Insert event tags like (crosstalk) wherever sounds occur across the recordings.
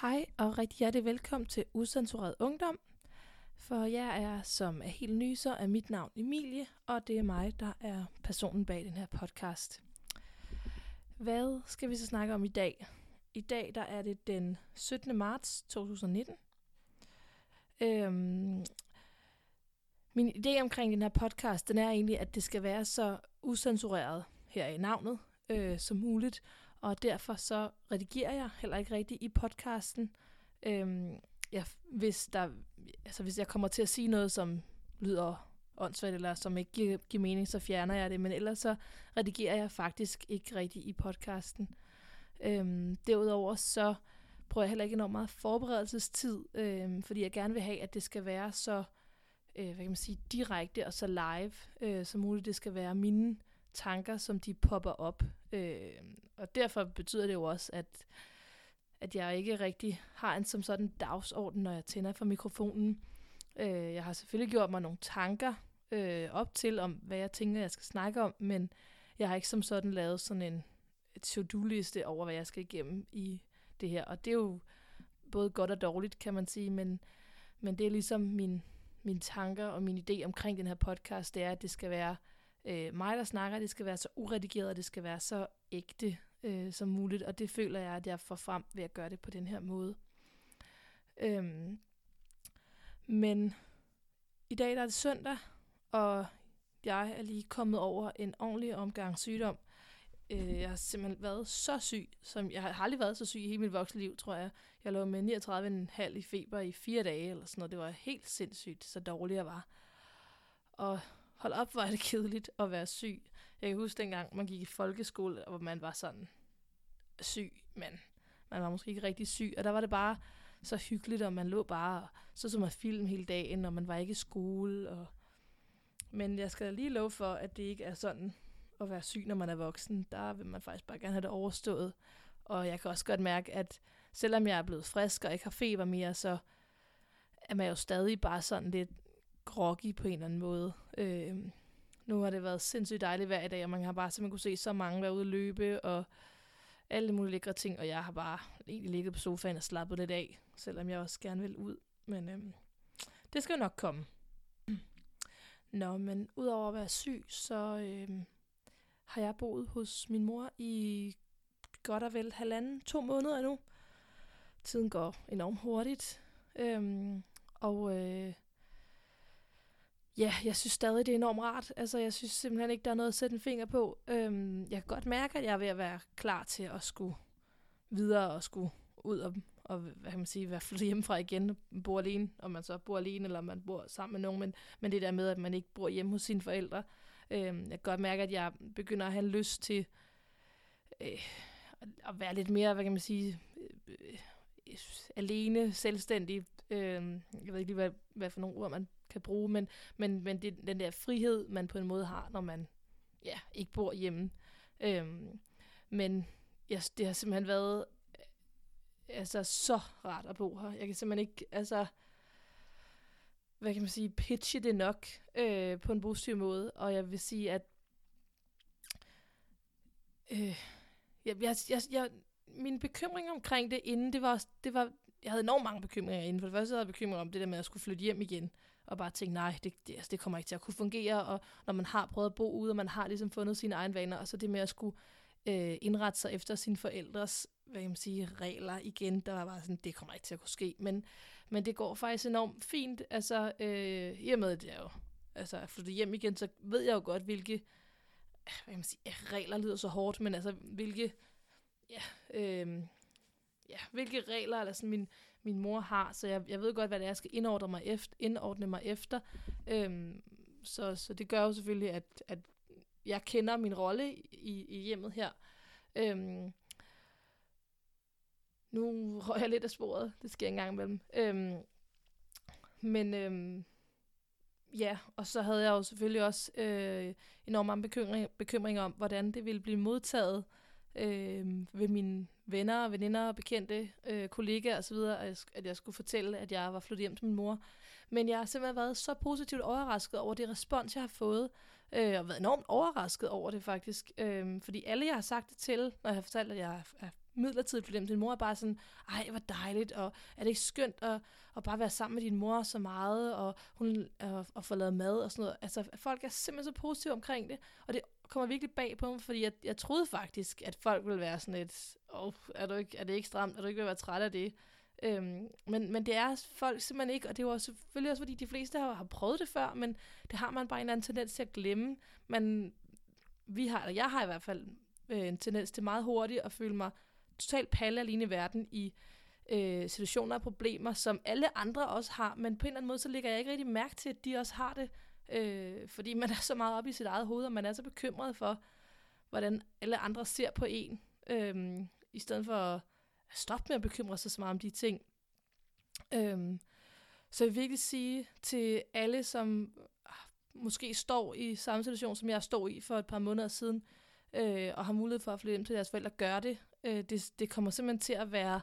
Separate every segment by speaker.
Speaker 1: Hej og rigtig hjertelig velkommen til Usensureret Ungdom. For jeg er, som er helt ny, så er mit navn Emilie, og det er mig, der er personen bag den her podcast. Hvad skal vi så snakke om i dag? I dag der er det den 17. marts 2019. Øhm, min idé omkring den her podcast, den er egentlig, at det skal være så usensureret her i navnet øh, som muligt, og derfor så redigerer jeg heller ikke rigtigt i podcasten. Øhm, ja, hvis, der, altså hvis jeg kommer til at sige noget, som lyder åndssvagt, eller som ikke giver, giver mening, så fjerner jeg det. Men ellers så redigerer jeg faktisk ikke rigtigt i podcasten. Øhm, derudover så prøver jeg heller ikke enormt meget forberedelsestid, øhm, fordi jeg gerne vil have, at det skal være så øh, hvad kan man sige, direkte og så live øh, som muligt. Det skal være mine tanker, som de popper op. Øh, og derfor betyder det jo også, at, at jeg ikke rigtig har en som sådan dagsorden, når jeg tænder for mikrofonen. Øh, jeg har selvfølgelig gjort mig nogle tanker øh, op til, om hvad jeg tænker, jeg skal snakke om, men jeg har ikke som sådan lavet sådan en to-do-liste over, hvad jeg skal igennem i det her. Og det er jo både godt og dårligt, kan man sige, men, men det er ligesom min, mine tanker og min idé omkring den her podcast, det er, at det skal være øh, mig, der snakker, det skal være så uredigeret, og det skal være så ægte øh, som muligt, og det føler jeg, at jeg får frem ved at gøre det på den her måde. Øhm, men i dag der er det søndag, og jeg er lige kommet over en ordentlig omgang sygdom. Øh, jeg har simpelthen været så syg, som jeg har aldrig været så syg i hele mit voksne liv, tror jeg. Jeg lå med 39,5 i feber i fire dage, eller sådan noget. Det var helt sindssygt, så dårlig jeg var. Og hold op, hvor er det kedeligt at være syg. Jeg kan huske dengang, man gik i folkeskole, hvor man var sådan syg, men man var måske ikke rigtig syg. Og der var det bare så hyggeligt, og man lå bare så som man film hele dagen, og man var ikke i skole. Og... Men jeg skal lige love for, at det ikke er sådan at være syg, når man er voksen. Der vil man faktisk bare gerne have det overstået. Og jeg kan også godt mærke, at selvom jeg er blevet frisk og ikke har feber mere, så er man jo stadig bare sådan lidt groggy på en eller anden måde. Øh, nu har det været sindssygt dejligt hver dag, og man har bare simpelthen kunne se så mange være ude at løbe, og alle mulige lækre ting, og jeg har bare egentlig ligget på sofaen og slappet lidt af, selvom jeg også gerne vil ud. Men øh, det skal nok komme. (clears throat) Nå, men udover at være syg, så øh, har jeg boet hos min mor i godt og vel halvanden, to måneder nu. Tiden går enormt hurtigt. Øhm, og øh, ja, jeg synes stadig, det er enormt rart. Altså, jeg synes simpelthen ikke, der er noget at sætte en finger på. Øhm, jeg kan godt mærke, at jeg er ved at være klar til at skulle videre og skulle ud og, og hvad kan man sige, være flyttet hjemmefra igen og bo alene, om man så bor alene, eller om man bor sammen med nogen, men, men det der med, at man ikke bor hjemme hos sine forældre. Øhm, jeg kan godt mærke, at jeg begynder at have lyst til øh, at være lidt mere, hvad kan man sige, øh, øh alene, selvstændig. Øh, jeg ved ikke lige, hvad, hvad for nogle ord man kan bruge, men, men, men det, den der frihed, man på en måde har, når man ja, ikke bor hjemme. Øhm, men ja, det har simpelthen været øh, altså, så rart at bo her. Jeg kan simpelthen ikke, altså, hvad kan man sige, pitche det nok øh, på en positiv måde, og jeg vil sige, at øh, jeg, jeg, jeg, jeg, min bekymring omkring det inden, det var, det var, jeg havde enormt mange bekymringer inden. For det første havde jeg bekymring om det der med at skulle flytte hjem igen, og bare tænke, nej, det, det, altså, det kommer ikke til at kunne fungere, og når man har prøvet at bo ude, og man har ligesom fundet sine egne vaner, og så det med at skulle øh, indrette sig efter sine forældres hvad kan man sige, regler igen, der var bare sådan, det kommer ikke til at kunne ske, men, men det går faktisk enormt fint, altså øh, i og med, at jeg jo, altså at flytte hjem igen, så ved jeg jo godt, hvilke, hvad kan man sige, regler lyder så hårdt, men altså hvilke, ja, øh, ja, hvilke regler eller sådan min, min mor har, så jeg, jeg ved godt, hvad det er, jeg skal indordne mig efter. Indordne mig efter. Øhm, så, så det gør jo selvfølgelig, at, at jeg kender min rolle i, i hjemmet her. Øhm, nu røg jeg lidt af sporet, det sker en gang imellem. Øhm, men øhm, ja, og så havde jeg jo selvfølgelig også øh, enormt mange bekymring, bekymringer om, hvordan det ville blive modtaget øh, øh, ved mine venner, og veninder, og bekendte, øh, kollegaer osv., at, at jeg skulle fortælle, at jeg var flyttet hjem til min mor. Men jeg har simpelthen været så positivt overrasket over det respons, jeg har fået, øh, og været enormt overrasket over det faktisk. Øh, fordi alle, jeg har sagt det til, når jeg har fortalt, at jeg er midlertidigt flyttet hjem til min mor, er bare sådan, ej, hvor dejligt, og er det ikke skønt at, at bare være sammen med din mor så meget, og hun og, og få lavet mad og sådan noget. Altså, folk er simpelthen så positive omkring det, og det kommer virkelig bag på mig, fordi jeg, jeg troede faktisk, at folk ville være sådan et, oh, er, du ikke, er det ikke stramt, er du ikke ved at være træt af det? Øhm, men, men det er folk simpelthen ikke, og det var selvfølgelig også, fordi de fleste har, har prøvet det før, men det har man bare en anden tendens til at glemme. Men vi har, eller jeg har i hvert fald øh, en tendens til meget hurtigt at føle mig totalt palle alene i verden i øh, situationer og problemer, som alle andre også har, men på en eller anden måde, så lægger jeg ikke rigtig mærke til, at de også har det, øh, fordi man er så meget oppe i sit eget hoved, og man er så bekymret for, hvordan alle andre ser på en, øh, i stedet for at stoppe med at bekymre sig så meget om de ting. Øh, så jeg vil virkelig sige til alle, som måske står i samme situation, som jeg stod i for et par måneder siden, øh, og har mulighed for at flytte hjem til deres forældre, gør det. Øh, det, det kommer simpelthen til at være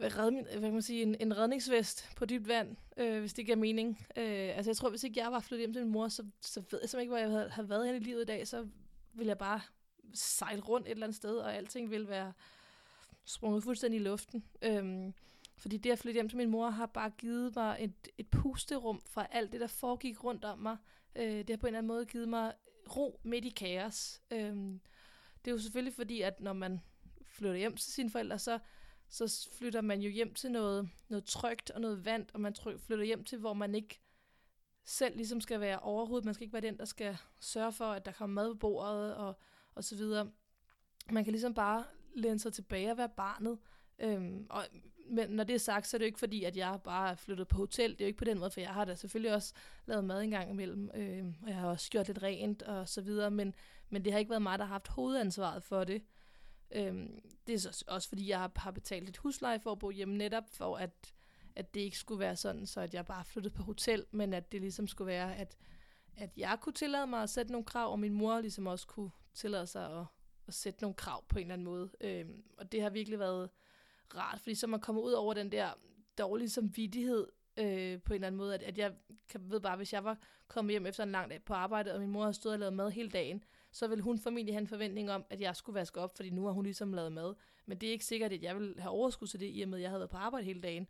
Speaker 1: red, hvad kan man sige, en, en redningsvest på dybt vand, øh, hvis det giver mening. Øh, altså jeg tror, hvis ikke jeg var flyttet hjem til min mor, så, så ved jeg simpelthen ikke, hvor jeg havde, havde været hen i livet i dag, så ville jeg bare sejle rundt et eller andet sted, og alting ville være sprunget fuldstændig i luften. Øh, fordi det at flytte hjem til min mor har bare givet mig et, et pusterum fra alt det, der foregik rundt om mig. Øh, det har på en eller anden måde givet mig ro midt i kaos. Øh, det er jo selvfølgelig fordi, at når man flytter hjem til sine forældre, så, så flytter man jo hjem til noget, noget trygt og noget vand, og man flytter hjem til, hvor man ikke selv ligesom skal være overhovedet. Man skal ikke være den, der skal sørge for, at der kommer mad på bordet og, og så videre. Man kan ligesom bare læne sig tilbage og være barnet. Øhm, og men når det er sagt, så er det jo ikke fordi, at jeg bare er flyttet på hotel. Det er jo ikke på den måde, for jeg har da selvfølgelig også lavet mad en gang imellem, øhm, og jeg har også gjort lidt rent og så videre, men, men det har ikke været mig, der har haft hovedansvaret for det. Øh, det er så også fordi, jeg har, betalt et husleje for at bo hjemme netop, for at, at det ikke skulle være sådan, så at jeg bare flyttede på hotel, men at det ligesom skulle være, at, at jeg kunne tillade mig at sætte nogle krav, og min mor ligesom også kunne tillade sig at, at sætte nogle krav på en eller anden måde. Øh, og det har virkelig været rart, fordi så man kommer ud over den der dårlige samvittighed øh, på en eller anden måde, at, at jeg kan, ved bare, hvis jeg var kommet hjem efter en lang dag på arbejde, og min mor har stået og lavet mad hele dagen, så vil hun formentlig have en forventning om, at jeg skulle vaske op, fordi nu har hun ligesom lavet mad. Men det er ikke sikkert, at jeg vil have overskud til det, i og med, at jeg havde været på arbejde hele dagen.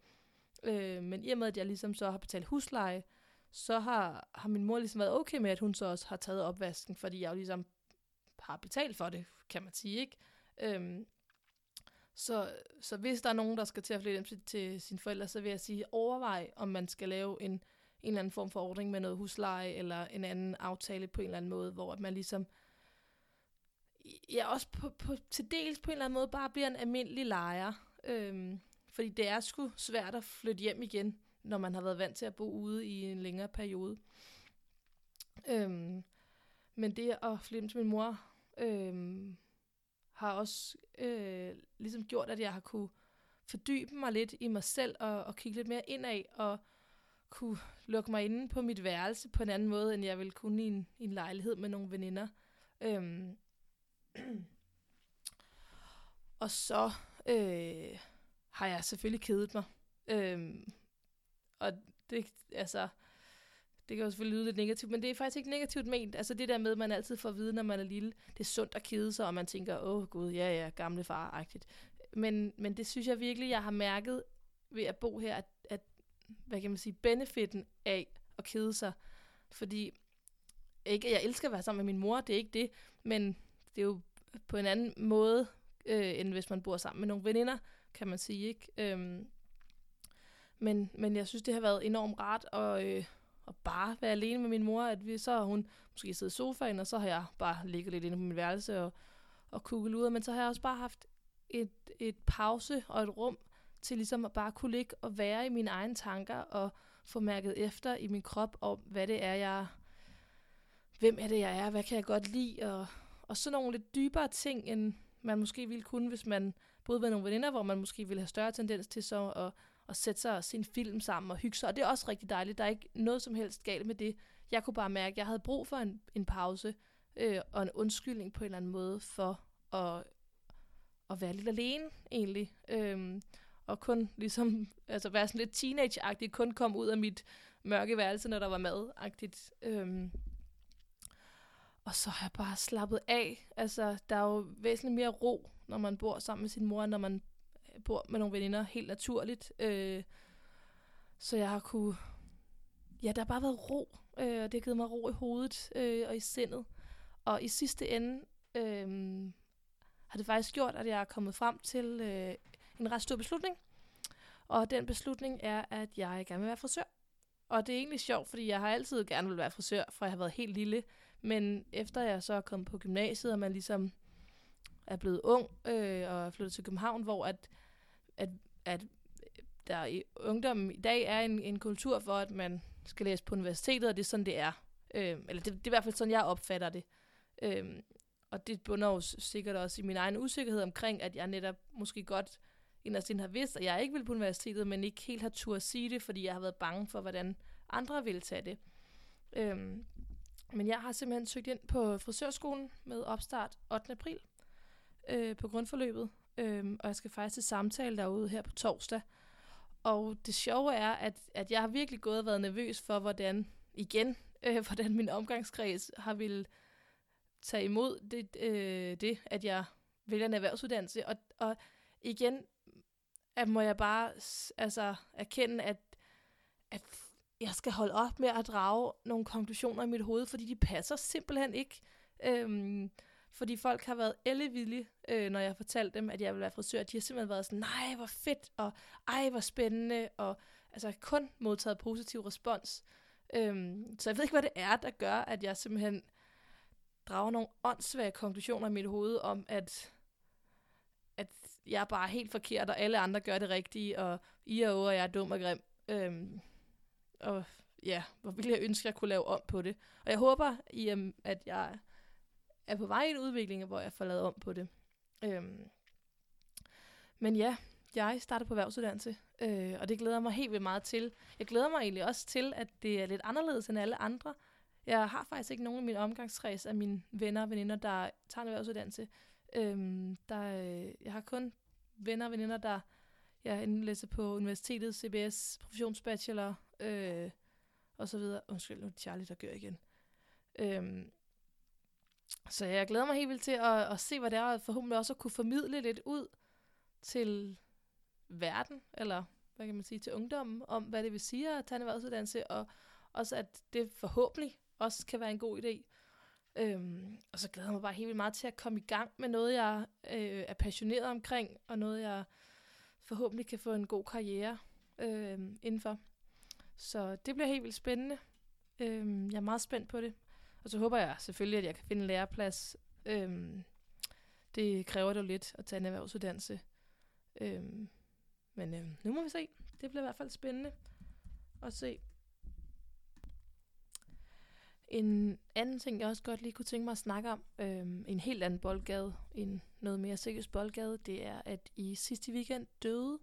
Speaker 1: Øh, men i og med, at jeg ligesom så har betalt husleje, så har, har min mor ligesom været okay med, at hun så også har taget opvasken, fordi jeg jo ligesom har betalt for det, kan man sige, ikke? Øhm, så, så hvis der er nogen, der skal til at flytte hjem til, til sine forældre, så vil jeg sige, overvej, om man skal lave en, en eller anden form for ordning med noget husleje, eller en anden aftale på en eller anden måde, hvor man ligesom, jeg også på, på, til dels på en eller anden måde, bare bliver en almindelig lejer. Øhm, fordi det er sgu svært at flytte hjem igen, når man har været vant til at bo ude i en længere periode. Øhm, men det at flytte til min mor, øhm, har også øh, ligesom gjort, at jeg har kunne fordybe mig lidt i mig selv og, og kigge lidt mere indad og kunne lukke mig inde på mit værelse på en anden måde, end jeg ville kunne i en, i en lejlighed med nogle veninder. Øhm. (clears throat) og så øh, har jeg selvfølgelig kedet mig. Øhm. Og det, altså, det kan jo selvfølgelig lyde lidt negativt, men det er faktisk ikke negativt ment. Altså det der med, at man altid får at vide, når man er lille, det er sundt at kede sig, og man tænker, åh gud, ja ja, gamle far-agtigt. Men, men det synes jeg virkelig, jeg har mærket ved at bo her, at, at hvad kan man sige, benefitten af at kede sig. Fordi, ikke jeg elsker at være sammen med min mor, det er ikke det, men det er jo på en anden måde, øh, end hvis man bor sammen med nogle veninder, kan man sige, ikke? Øhm, men, men jeg synes, det har været enormt rart at, øh, at bare være alene med min mor, at vi, så har hun måske siddet i sofaen, og så har jeg bare ligget lidt inde på min værelse og, og kugget ud, men så har jeg også bare haft et, et pause og et rum til ligesom at bare kunne ligge og være i mine egne tanker og få mærket efter i min krop om, hvad det er, jeg hvem er det, jeg er, hvad kan jeg godt lide, og, og sådan nogle lidt dybere ting, end man måske ville kunne, hvis man boede ved nogle veninder, hvor man måske ville have større tendens til så at at sætte sig og se en film sammen og hygge sig. Og det er også rigtig dejligt. Der er ikke noget som helst galt med det. Jeg kunne bare mærke, at jeg havde brug for en, en pause øh, og en undskyldning på en eller anden måde for at, at være lidt alene egentlig. Øh, og kun ligesom, (laughs) altså være sådan lidt teenage kun komme ud af mit mørke værelse, når der var mad-agtigt. Øh, og så har jeg bare slappet af. Altså, der er jo væsentligt mere ro, når man bor sammen med sin mor, når man øh, bor med nogle veninder helt naturligt. Øh, så jeg har kunne... Ja, der har bare været ro, øh, og det har givet mig ro i hovedet øh, og i sindet. Og i sidste ende øh, har det faktisk gjort, at jeg er kommet frem til øh, en ret stor beslutning. Og den beslutning er, at jeg gerne vil være frisør. Og det er egentlig sjovt, fordi jeg har altid gerne vil være frisør, fra jeg har været helt lille. Men efter jeg så er kommet på gymnasiet, og man ligesom er blevet ung øh, og er flyttet til København, hvor at, at, at der i ungdommen i dag er en, en kultur for, at man skal læse på universitetet, og det er sådan, det er. Øh, eller det, det er i hvert fald sådan, jeg opfatter det. Øh, og det bunder jo sikkert også i min egen usikkerhed omkring, at jeg netop måske godt inderst har vidst, at jeg ikke vil på universitetet, men ikke helt har tur at sige det, fordi jeg har været bange for, hvordan andre vil tage det. Øhm, men jeg har simpelthen søgt ind på frisørskolen med opstart 8. april øh, på grundforløbet, øh, og jeg skal faktisk til samtale derude her på torsdag. Og det sjove er, at, at jeg har virkelig gået og været nervøs for, hvordan, igen, øh, (laughs) hvordan min omgangskreds har vil tage imod det, øh, det, at jeg vælger en erhvervsuddannelse. Og, og igen, at må jeg bare altså, erkende, at, at jeg skal holde op med at drage nogle konklusioner i mit hoved, fordi de passer simpelthen ikke. Øhm, fordi folk har været ellevillige, øh, når jeg har fortalt dem, at jeg vil være frisør. De har simpelthen været sådan, nej, hvor fedt, og ej, hvor spændende, og altså kun modtaget positiv respons. Øhm, så jeg ved ikke, hvad det er, der gør, at jeg simpelthen drager nogle åndssvage konklusioner i mit hoved om, at, at jeg er bare helt forkert, og alle andre gør det rigtige, og I er over, og jeg er dum og grim. Øhm, og ja, hvor ville jeg ønske, at jeg kunne lave om på det. Og jeg håber, i, at jeg er på vej i en udvikling, hvor jeg får lavet om på det. Øhm, men ja, jeg starter på erhvervsuddannelse, øh, og det glæder mig helt vildt meget til. Jeg glæder mig egentlig også til, at det er lidt anderledes end alle andre. Jeg har faktisk ikke nogen i min omgangskreds af mine venner og veninder, der tager en erhvervsuddannelse. Øhm, der, øh, jeg har kun venner og veninder, der jeg enten læser på universitetet, CBS, professionsbachelor, øh, og så videre. Undskyld, nu er det Charlie, der gør igen. Øhm, så jeg glæder mig helt vildt til at, at se, hvad det er, og forhåbentlig også at kunne formidle lidt ud til verden, eller hvad kan man sige, til ungdommen, om hvad det vil sige at tage en erhvervsuddannelse, og også at det forhåbentlig også kan være en god idé. Øhm, og så glæder jeg mig bare helt vildt meget til at komme i gang med noget, jeg øh, er passioneret omkring, og noget, jeg forhåbentlig kan få en god karriere øh, indenfor. Så det bliver helt vildt spændende. Øhm, jeg er meget spændt på det. Og så håber jeg selvfølgelig, at jeg kan finde en læreplads. Øhm, det kræver dog lidt at tage en erhvervsuddannelse. Øhm, men øhm, nu må vi se. Det bliver i hvert fald spændende at se. En anden ting, jeg også godt lige kunne tænke mig at snakke om, øhm, en helt anden boldgade, en noget mere seriøs boldgade, det er, at i sidste weekend døde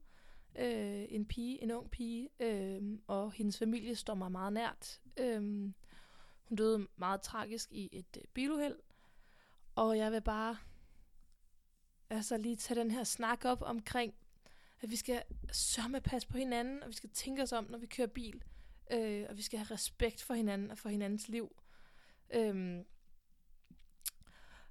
Speaker 1: øh, en pige, en ung pige, øh, og hendes familie står mig meget nært. Øh, hun døde meget tragisk i et øh, biluheld, og jeg vil bare altså lige tage den her snak op omkring, at vi skal sørme passe på hinanden, og vi skal tænke os om, når vi kører bil, øh, og vi skal have respekt for hinanden og for hinandens liv. Øh,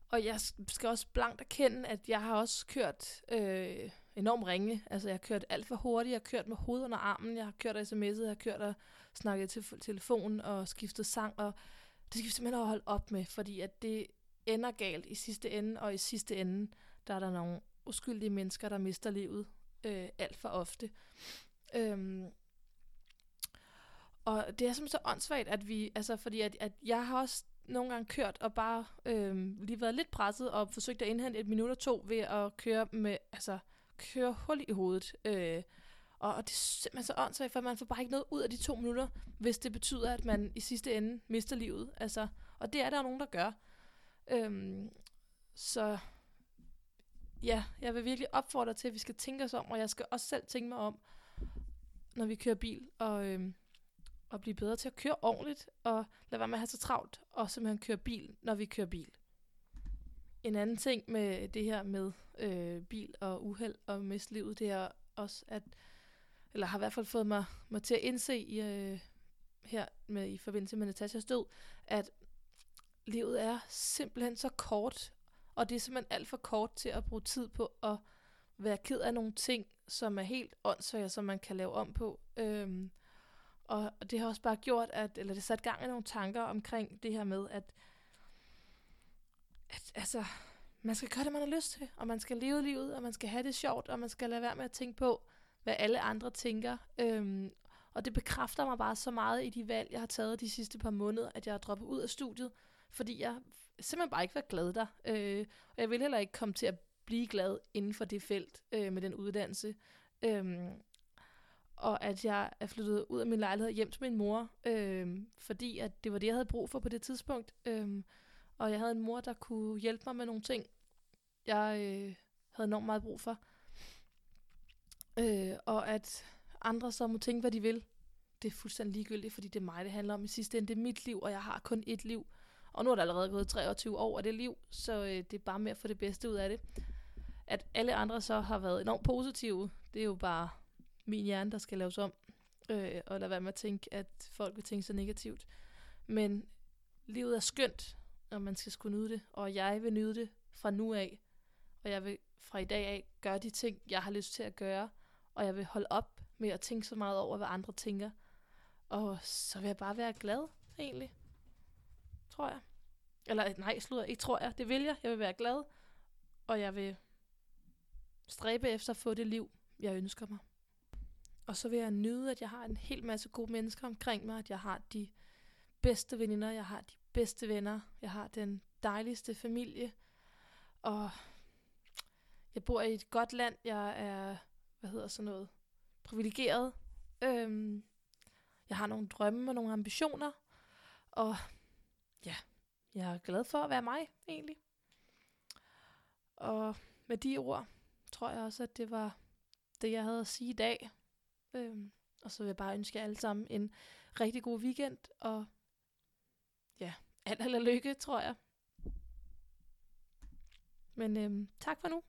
Speaker 1: og jeg skal også blankt erkende, at jeg har også kørt øh, enormt ringe. Altså, jeg har kørt alt for hurtigt. Jeg har kørt med hovedet under armen. Jeg har kørt sms'et. Jeg har kørt og snakket til telefon og skiftet sang. Og det skal vi simpelthen holde op med, fordi at det ender galt i sidste ende. Og i sidste ende, der er der nogle uskyldige mennesker, der mister livet øh, alt for ofte. Øhm, og det er simpelthen så åndssvagt, at vi, altså fordi at, at jeg har også nogle gange kørt og bare øh, lige været lidt presset og forsøgt at indhente et minut og to ved at køre med, altså køre hul i hovedet. Øh, og, og det er simpelthen så åndssvagt, for man får bare ikke noget ud af de to minutter, hvis det betyder, at man i sidste ende mister livet. Altså, og det er der nogen, der gør. Øhm, så ja, jeg vil virkelig opfordre til, at vi skal tænke os om, og jeg skal også selv tænke mig om, når vi kører bil, og, øhm, og blive bedre til at køre ordentligt, og lade være med at have så travlt, og simpelthen køre bil, når vi kører bil. En anden ting med det her med øh, bil og uheld og mislivet, det er også, at, eller har i hvert fald fået mig, mig til at indse i, øh, her med, i forbindelse med Natashas død, at livet er simpelthen så kort, Og det er simpelthen alt for kort til at bruge tid på at være ked af nogle ting, som er helt åndssvage, som man kan lave om på. Øhm, og det har også bare gjort, at, eller det sat gang i nogle tanker omkring det her med, at, at altså, man skal gøre det, man har lyst til, og man skal leve livet, og man skal have det sjovt, og man skal lade være med at tænke på, hvad alle andre tænker. Øhm, og det bekræfter mig bare så meget i de valg, jeg har taget de sidste par måneder, at jeg har droppet ud af studiet, fordi jeg simpelthen bare ikke var glad der. Øh, og jeg vil heller ikke komme til at blive glad inden for det felt øh, med den uddannelse. Øhm, og at jeg er flyttet ud af min lejlighed hjem til min mor, øh, fordi at det var det, jeg havde brug for på det tidspunkt. Øh, og jeg havde en mor, der kunne hjælpe mig med nogle ting, jeg øh, havde enormt meget brug for. Øh, og at andre så må tænke, hvad de vil. Det er fuldstændig ligegyldigt, fordi det er mig, det handler om i sidste ende. Det er mit liv, og jeg har kun ét liv. Og nu er der allerede gået 23 år af det liv, så øh, det er bare med at få det bedste ud af det. At alle andre så har været enormt positive, det er jo bare min hjerne, der skal laves om. Øh, og lade være med at tænke, at folk vil tænke så negativt. Men livet er skønt, og man skal skulle nyde det. Og jeg vil nyde det fra nu af. Og jeg vil fra i dag af gøre de ting, jeg har lyst til at gøre. Og jeg vil holde op med at tænke så meget over, hvad andre tænker. Og så vil jeg bare være glad, egentlig. Tror jeg. Eller nej, slutter ikke tror jeg. Det vil jeg. Jeg vil være glad. Og jeg vil stræbe efter at få det liv, jeg ønsker mig. Og så vil jeg nyde, at jeg har en hel masse gode mennesker omkring mig, at jeg har de bedste veninder, jeg har de bedste venner, jeg har den dejligste familie, og jeg bor i et godt land, jeg er, hvad hedder sådan noget, privilegeret. Øhm, jeg har nogle drømme og nogle ambitioner, og ja, jeg er glad for at være mig, egentlig. Og med de ord, tror jeg også, at det var det, jeg havde at sige i dag. Øhm, og så vil jeg bare ønske jer alle sammen en rigtig god weekend, og ja, alt eller lykke, tror jeg. Men øhm, tak for nu.